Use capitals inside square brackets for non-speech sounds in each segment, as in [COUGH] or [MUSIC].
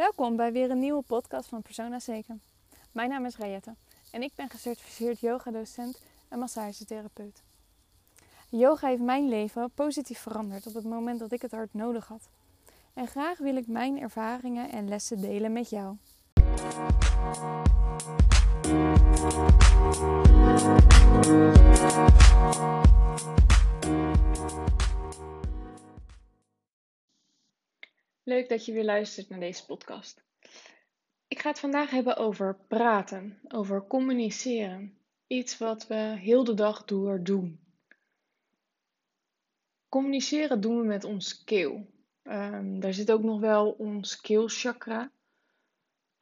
Welkom bij weer een nieuwe podcast van Persona Zeker. Mijn naam is Rayette en ik ben gecertificeerd yogadocent en massagetherapeut. Yoga heeft mijn leven positief veranderd op het moment dat ik het hard nodig had. En graag wil ik mijn ervaringen en lessen delen met jou. Leuk dat je weer luistert naar deze podcast. Ik ga het vandaag hebben over praten, over communiceren. Iets wat we heel de dag door doen. Communiceren doen we met ons keel. Um, daar zit ook nog wel ons keelchakra.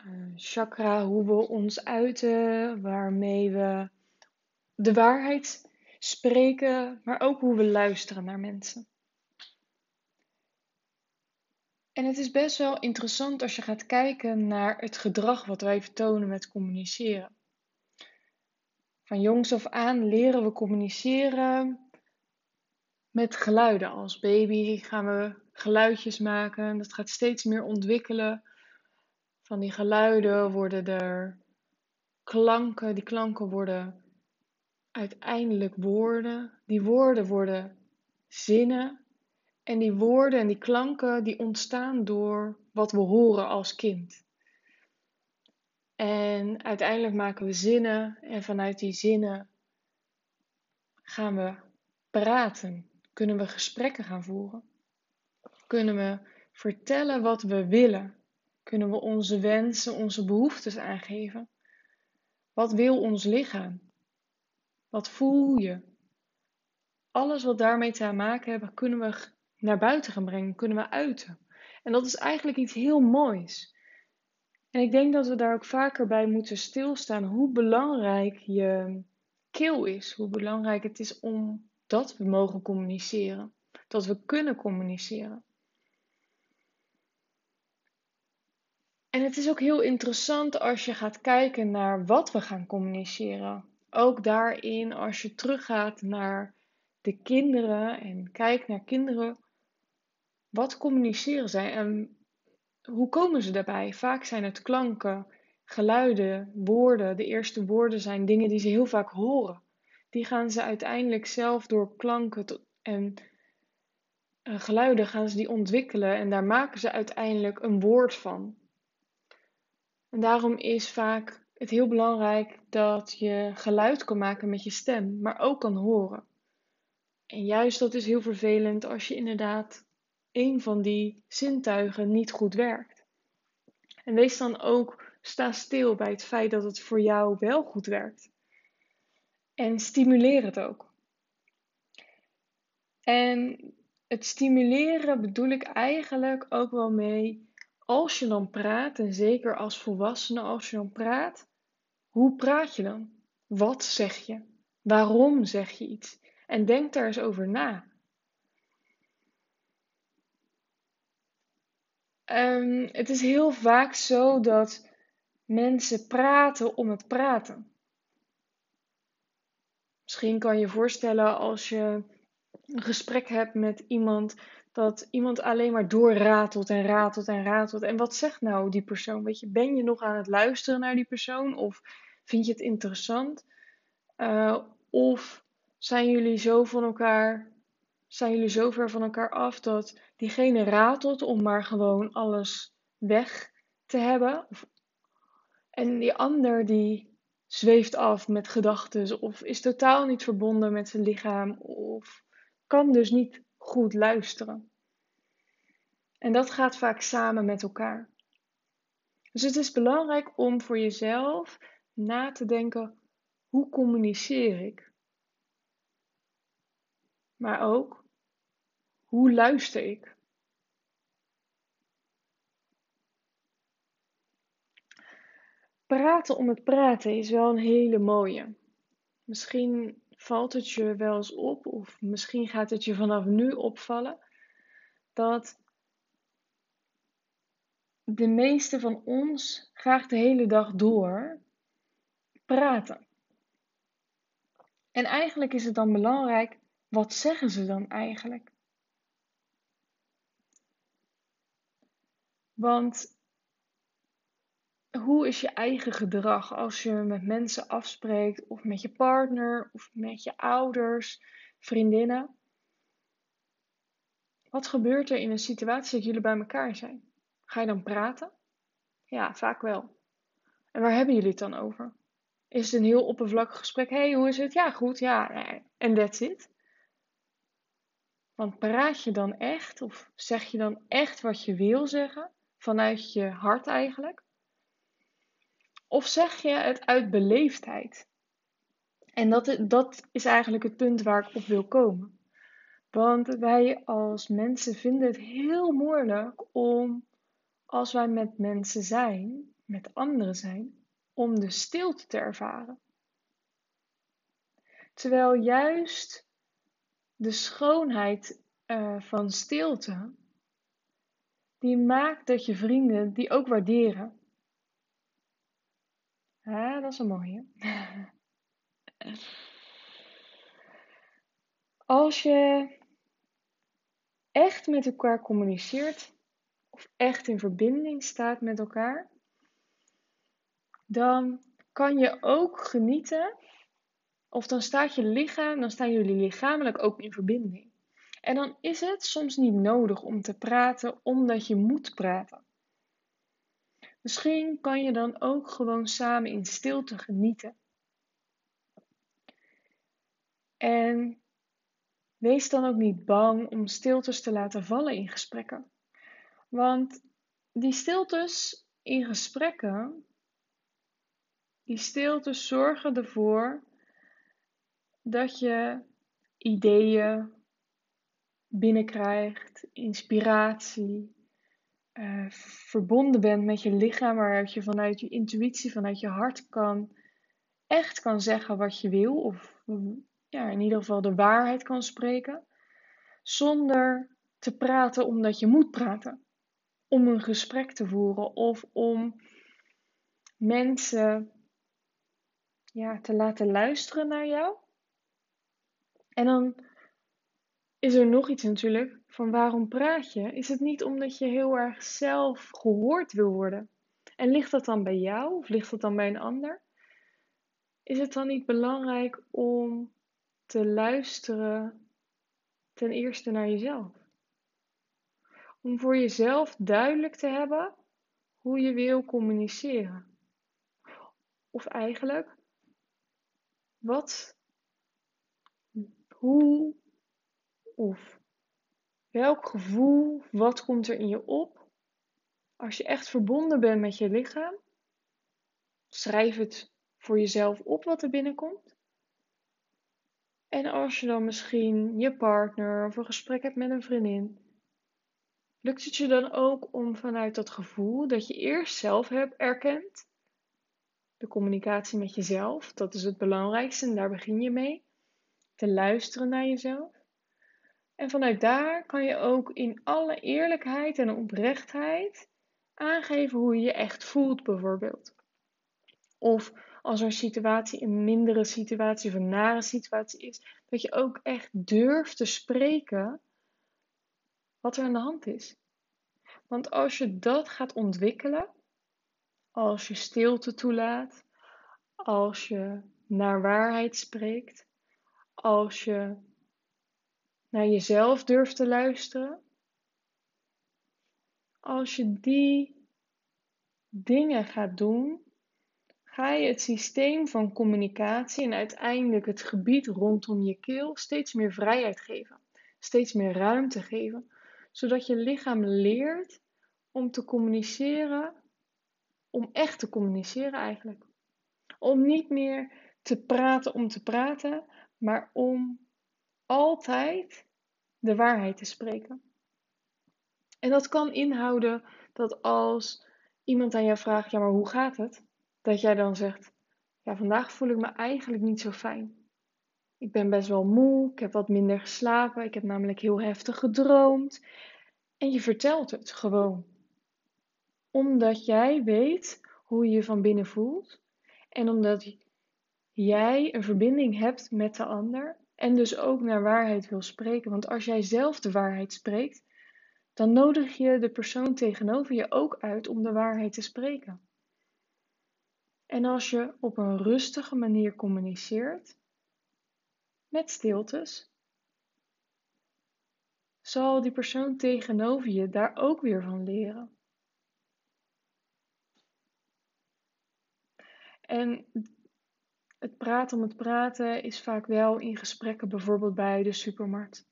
Uh, chakra, hoe we ons uiten, waarmee we de waarheid spreken, maar ook hoe we luisteren naar mensen. En het is best wel interessant als je gaat kijken naar het gedrag wat wij vertonen met communiceren. Van jongs af aan leren we communiceren met geluiden. Als baby gaan we geluidjes maken. Dat gaat steeds meer ontwikkelen. Van die geluiden worden er klanken. Die klanken worden uiteindelijk woorden. Die woorden worden zinnen. En die woorden en die klanken die ontstaan door wat we horen als kind. En uiteindelijk maken we zinnen en vanuit die zinnen gaan we praten. Kunnen we gesprekken gaan voeren? Kunnen we vertellen wat we willen? Kunnen we onze wensen, onze behoeftes aangeven? Wat wil ons lichaam? Wat voel je? Alles wat daarmee te maken hebben, kunnen we naar buiten gaan brengen, kunnen we uiten. En dat is eigenlijk iets heel moois. En ik denk dat we daar ook vaker bij moeten stilstaan hoe belangrijk je keel is. Hoe belangrijk het is om dat we mogen communiceren. Dat we kunnen communiceren. En het is ook heel interessant als je gaat kijken naar wat we gaan communiceren. Ook daarin, als je teruggaat naar de kinderen en kijkt naar kinderen, wat communiceren zij en hoe komen ze daarbij? Vaak zijn het klanken, geluiden, woorden. De eerste woorden zijn dingen die ze heel vaak horen. Die gaan ze uiteindelijk zelf door klanken en uh, geluiden gaan ze die ontwikkelen en daar maken ze uiteindelijk een woord van. En daarom is vaak het heel belangrijk dat je geluid kan maken met je stem, maar ook kan horen. En juist dat is heel vervelend als je inderdaad een van die zintuigen niet goed werkt. En wees dan ook, sta stil bij het feit dat het voor jou wel goed werkt. En stimuleer het ook. En het stimuleren bedoel ik eigenlijk ook wel mee als je dan praat, en zeker als volwassene als je dan praat, hoe praat je dan? Wat zeg je? Waarom zeg je iets? En denk daar eens over na. Um, het is heel vaak zo dat mensen praten om het praten. Misschien kan je voorstellen als je een gesprek hebt met iemand dat iemand alleen maar doorratelt en ratelt en ratelt. En wat zegt nou die persoon? Weet je, ben je nog aan het luisteren naar die persoon of vind je het interessant? Uh, of zijn jullie zo van elkaar zijn jullie zo ver van elkaar af dat diegene ratelt om maar gewoon alles weg te hebben. En die ander die zweeft af met gedachten of is totaal niet verbonden met zijn lichaam of kan dus niet goed luisteren. En dat gaat vaak samen met elkaar. Dus het is belangrijk om voor jezelf na te denken: hoe communiceer ik? Maar ook, hoe luister ik? Praten om het praten is wel een hele mooie. Misschien valt het je wel eens op, of misschien gaat het je vanaf nu opvallen, dat de meeste van ons graag de hele dag door praten. En eigenlijk is het dan belangrijk wat zeggen ze dan eigenlijk? Want hoe is je eigen gedrag als je met mensen afspreekt, of met je partner, of met je ouders, vriendinnen? Wat gebeurt er in een situatie dat jullie bij elkaar zijn? Ga je dan praten? Ja, vaak wel. En waar hebben jullie het dan over? Is het een heel oppervlakkig gesprek? hey, hoe is het? Ja, goed, ja. En that's it. Want praat je dan echt, of zeg je dan echt wat je wil zeggen, vanuit je hart eigenlijk? Of zeg je het uit beleefdheid? En dat, dat is eigenlijk het punt waar ik op wil komen. Want wij als mensen vinden het heel moeilijk om, als wij met mensen zijn, met anderen zijn, om de stilte te ervaren. Terwijl juist de schoonheid uh, van stilte, die maakt dat je vrienden die ook waarderen. Dat is een mooie. [LAUGHS] Als je echt met elkaar communiceert, of echt in verbinding staat met elkaar, dan kan je ook genieten, of dan staat je lichaam, dan staan jullie lichamelijk ook in verbinding. En dan is het soms niet nodig om te praten omdat je moet praten. Misschien kan je dan ook gewoon samen in stilte genieten. En wees dan ook niet bang om stiltes te laten vallen in gesprekken. Want die stiltes in gesprekken, die stiltes zorgen ervoor dat je ideeën binnenkrijgt, inspiratie, uh, verbonden bent met je lichaam, waaruit je vanuit je intuïtie, vanuit je hart kan echt kan zeggen wat je wil, of ja, in ieder geval de waarheid kan spreken, zonder te praten omdat je moet praten, om een gesprek te voeren of om mensen ja, te laten luisteren naar jou. En dan is er nog iets natuurlijk van waarom praat je? Is het niet omdat je heel erg zelf gehoord wil worden? En ligt dat dan bij jou of ligt dat dan bij een ander? Is het dan niet belangrijk om te luisteren ten eerste naar jezelf? Om voor jezelf duidelijk te hebben hoe je wil communiceren. Of eigenlijk, wat, hoe of welk gevoel, wat komt er in je op? Als je echt verbonden bent met je lichaam, schrijf het voor jezelf op wat er binnenkomt. En als je dan misschien je partner of een gesprek hebt met een vriendin, lukt het je dan ook om vanuit dat gevoel dat je eerst zelf hebt erkend, de communicatie met jezelf, dat is het belangrijkste en daar begin je mee, te luisteren naar jezelf. En vanuit daar kan je ook in alle eerlijkheid en oprechtheid aangeven hoe je je echt voelt, bijvoorbeeld. Of als er een situatie, een mindere situatie of een nare situatie is, dat je ook echt durft te spreken wat er aan de hand is. Want als je dat gaat ontwikkelen, als je stilte toelaat, als je naar waarheid spreekt, als je naar jezelf durft te luisteren, als je die dingen gaat doen, ga je het systeem van communicatie en uiteindelijk het gebied rondom je keel steeds meer vrijheid geven, steeds meer ruimte geven, zodat je lichaam leert om te communiceren, om echt te communiceren eigenlijk. Om niet meer te praten om te praten, maar om altijd de waarheid te spreken. En dat kan inhouden dat als iemand aan jou vraagt: Ja, maar hoe gaat het? Dat jij dan zegt: Ja, vandaag voel ik me eigenlijk niet zo fijn. Ik ben best wel moe, ik heb wat minder geslapen, ik heb namelijk heel heftig gedroomd. En je vertelt het gewoon. Omdat jij weet hoe je je van binnen voelt en omdat jij een verbinding hebt met de ander en dus ook naar waarheid wil spreken. Want als jij zelf de waarheid spreekt, dan nodig je de persoon tegenover je ook uit om de waarheid te spreken. En als je op een rustige manier communiceert, met stiltes, zal die persoon tegenover je daar ook weer van leren. En het praten om het praten is vaak wel in gesprekken, bijvoorbeeld bij de supermarkt.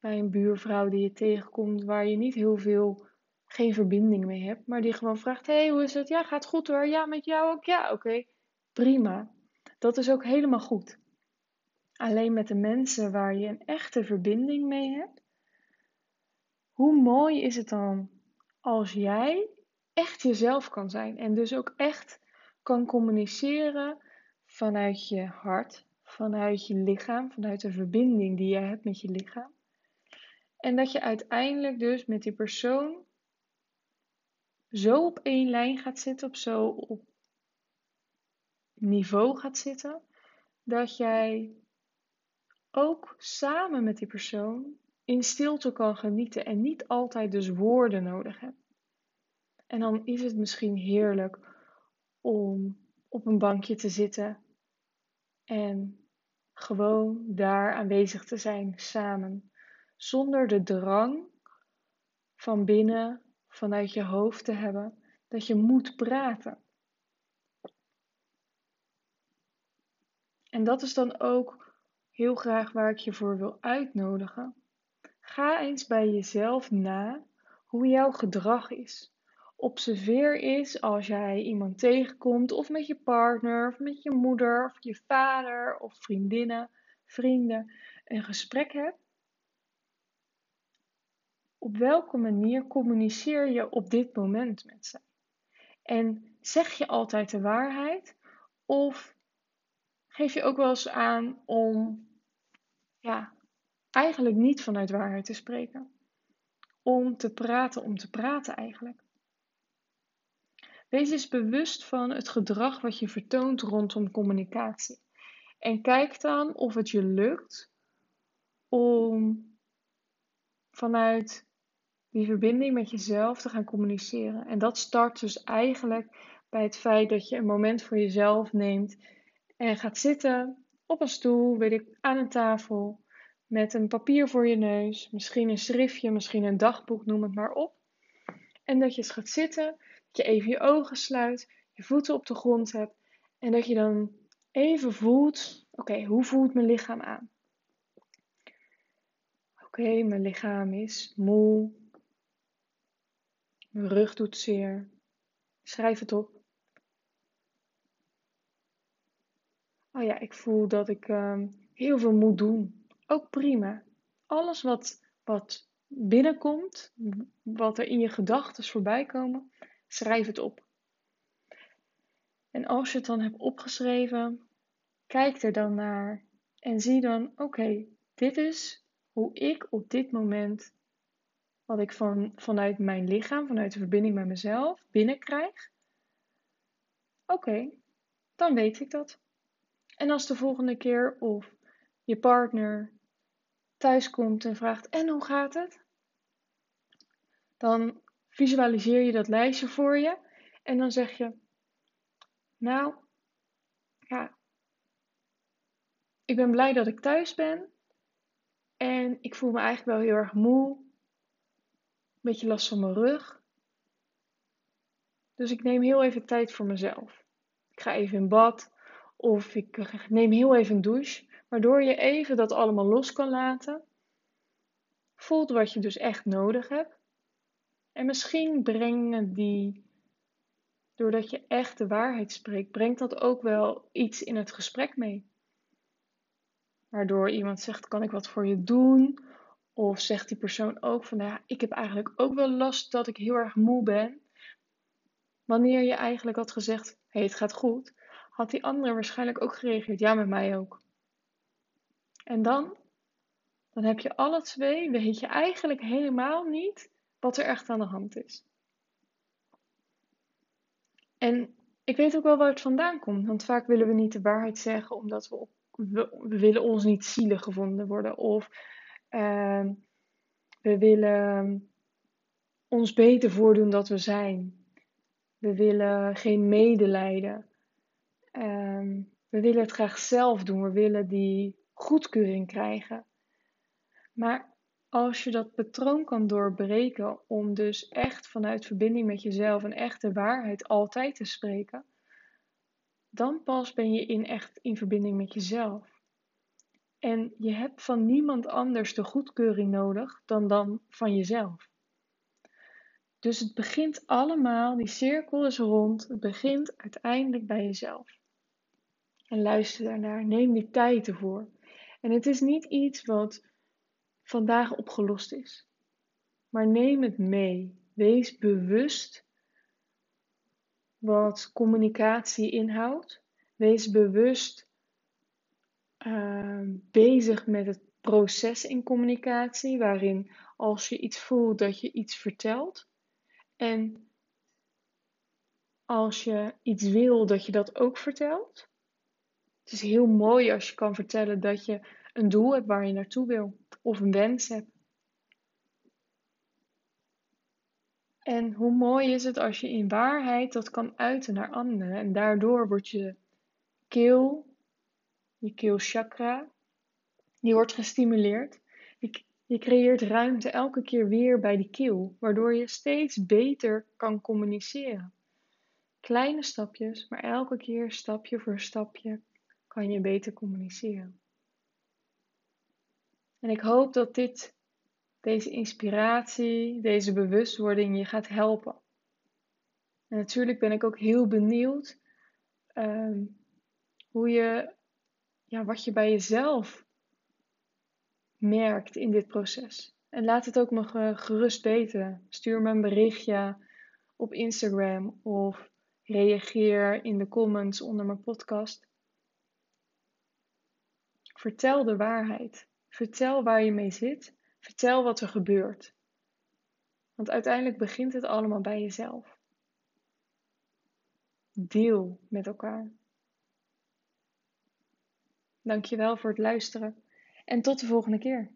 Bij een buurvrouw die je tegenkomt waar je niet heel veel, geen verbinding mee hebt, maar die gewoon vraagt: Hey, hoe is het? Ja, gaat goed hoor. Ja, met jou ook? Ja, oké. Prima. Dat is ook helemaal goed. Alleen met de mensen waar je een echte verbinding mee hebt, hoe mooi is het dan als jij echt jezelf kan zijn en dus ook echt kan communiceren vanuit je hart, vanuit je lichaam, vanuit de verbinding die je hebt met je lichaam. En dat je uiteindelijk dus met die persoon zo op één lijn gaat zitten, op zo op niveau gaat zitten, dat jij ook samen met die persoon in stilte kan genieten en niet altijd dus woorden nodig hebt. En dan is het misschien heerlijk om op een bankje te zitten en gewoon daar aanwezig te zijn samen, zonder de drang van binnen, vanuit je hoofd te hebben, dat je moet praten. En dat is dan ook heel graag waar ik je voor wil uitnodigen. Ga eens bij jezelf na hoe jouw gedrag is. Observeer eens als jij iemand tegenkomt, of met je partner, of met je moeder, of je vader, of vriendinnen, vrienden, een gesprek hebt. Op welke manier communiceer je op dit moment met ze? En zeg je altijd de waarheid? Of geef je ook wel eens aan om ja, eigenlijk niet vanuit waarheid te spreken. Om te praten, om te praten eigenlijk. Wees eens bewust van het gedrag wat je vertoont rondom communicatie. En kijk dan of het je lukt om vanuit die verbinding met jezelf te gaan communiceren. En dat start dus eigenlijk bij het feit dat je een moment voor jezelf neemt en gaat zitten op een stoel, weet ik, aan een tafel met een papier voor je neus, misschien een schriftje, misschien een dagboek, noem het maar op. En dat je eens gaat zitten, dat je even je ogen sluit, je voeten op de grond hebt en dat je dan even voelt, oké, hoe voelt mijn lichaam aan? Oké, mijn lichaam is moe, mijn rug doet zeer. Schrijf het op. Oh ja, ik voel dat ik uh, heel veel moet doen ook prima. Alles wat, wat binnenkomt, wat er in je gedachten voorbij komen, schrijf het op. En als je het dan hebt opgeschreven, kijk er dan naar en zie dan: oké, dit is hoe ik op dit moment, wat ik van, vanuit mijn lichaam, vanuit de verbinding met mezelf binnenkrijg. Oké, dan weet ik dat. En als de volgende keer of je partner thuis komt en vraagt: En hoe gaat het? Dan visualiseer je dat lijstje voor je en dan zeg je: Nou, ja, ik ben blij dat ik thuis ben en ik voel me eigenlijk wel heel erg moe, een beetje last van mijn rug. Dus ik neem heel even tijd voor mezelf. Ik ga even in bad of ik neem heel even een douche waardoor je even dat allemaal los kan laten. Voelt wat je dus echt nodig hebt. En misschien brengen die, doordat je echt de waarheid spreekt, brengt dat ook wel iets in het gesprek mee. Waardoor iemand zegt: Kan ik wat voor je doen? Of zegt die persoon ook van: nou ja, Ik heb eigenlijk ook wel last dat ik heel erg moe ben. Wanneer je eigenlijk had gezegd: Hé, hey, het gaat goed, had die andere waarschijnlijk ook gereageerd: Ja, met mij ook. En dan, dan heb je alle twee, weet je eigenlijk helemaal niet wat er echt aan de hand is. En ik weet ook wel waar het vandaan komt, want vaak willen we niet de waarheid zeggen omdat we, we, willen ons niet zielig gevonden worden of uh, we willen ons beter voordoen dat we zijn. We willen geen medelijden Ehm, we willen het graag zelf doen. We willen die goedkeuring krijgen. Maar als je dat patroon kan doorbreken om dus echt vanuit verbinding met jezelf een echte waarheid altijd te spreken, dan pas ben je in echt in verbinding met jezelf. En je hebt van niemand anders de goedkeuring nodig dan dan van jezelf. Dus het begint allemaal, die cirkel is rond, het begint uiteindelijk bij jezelf. En luister daarnaar, neem die tijd ervoor. En het is niet iets wat vandaag opgelost is. Maar neem het mee. Wees bewust wat communicatie inhoudt. Wees bewust uh, bezig met het proces in communicatie, waarin als je iets voelt dat je iets vertelt. En als je iets wil, dat je dat ook vertelt. Het is heel mooi als je kan vertellen dat je een doel hebt waar je naartoe wil of een wens hebt. En hoe mooi is het als je in waarheid dat kan uiten naar anderen en daardoor wordt je keel, je keelchakra, die wordt gestimuleerd. Je creëert ruimte elke keer weer bij die keel, waardoor je steeds beter kan communiceren. Kleine stapjes, maar elke keer stapje voor stapje kan je beter communiceren. En ik hoop dat dit, deze inspiratie, deze bewustwording je gaat helpen. En natuurlijk ben ik ook heel benieuwd um, hoe je, ja, wat je bij jezelf merkt in dit proces. En laat het ook me gerust weten. Stuur me een berichtje op Instagram of reageer in de comments onder mijn podcast. Vertel de waarheid. Vertel waar je mee zit. Vertel wat er gebeurt. Want uiteindelijk begint het allemaal bij jezelf. Deel met elkaar. Dankjewel voor het luisteren en tot de volgende keer.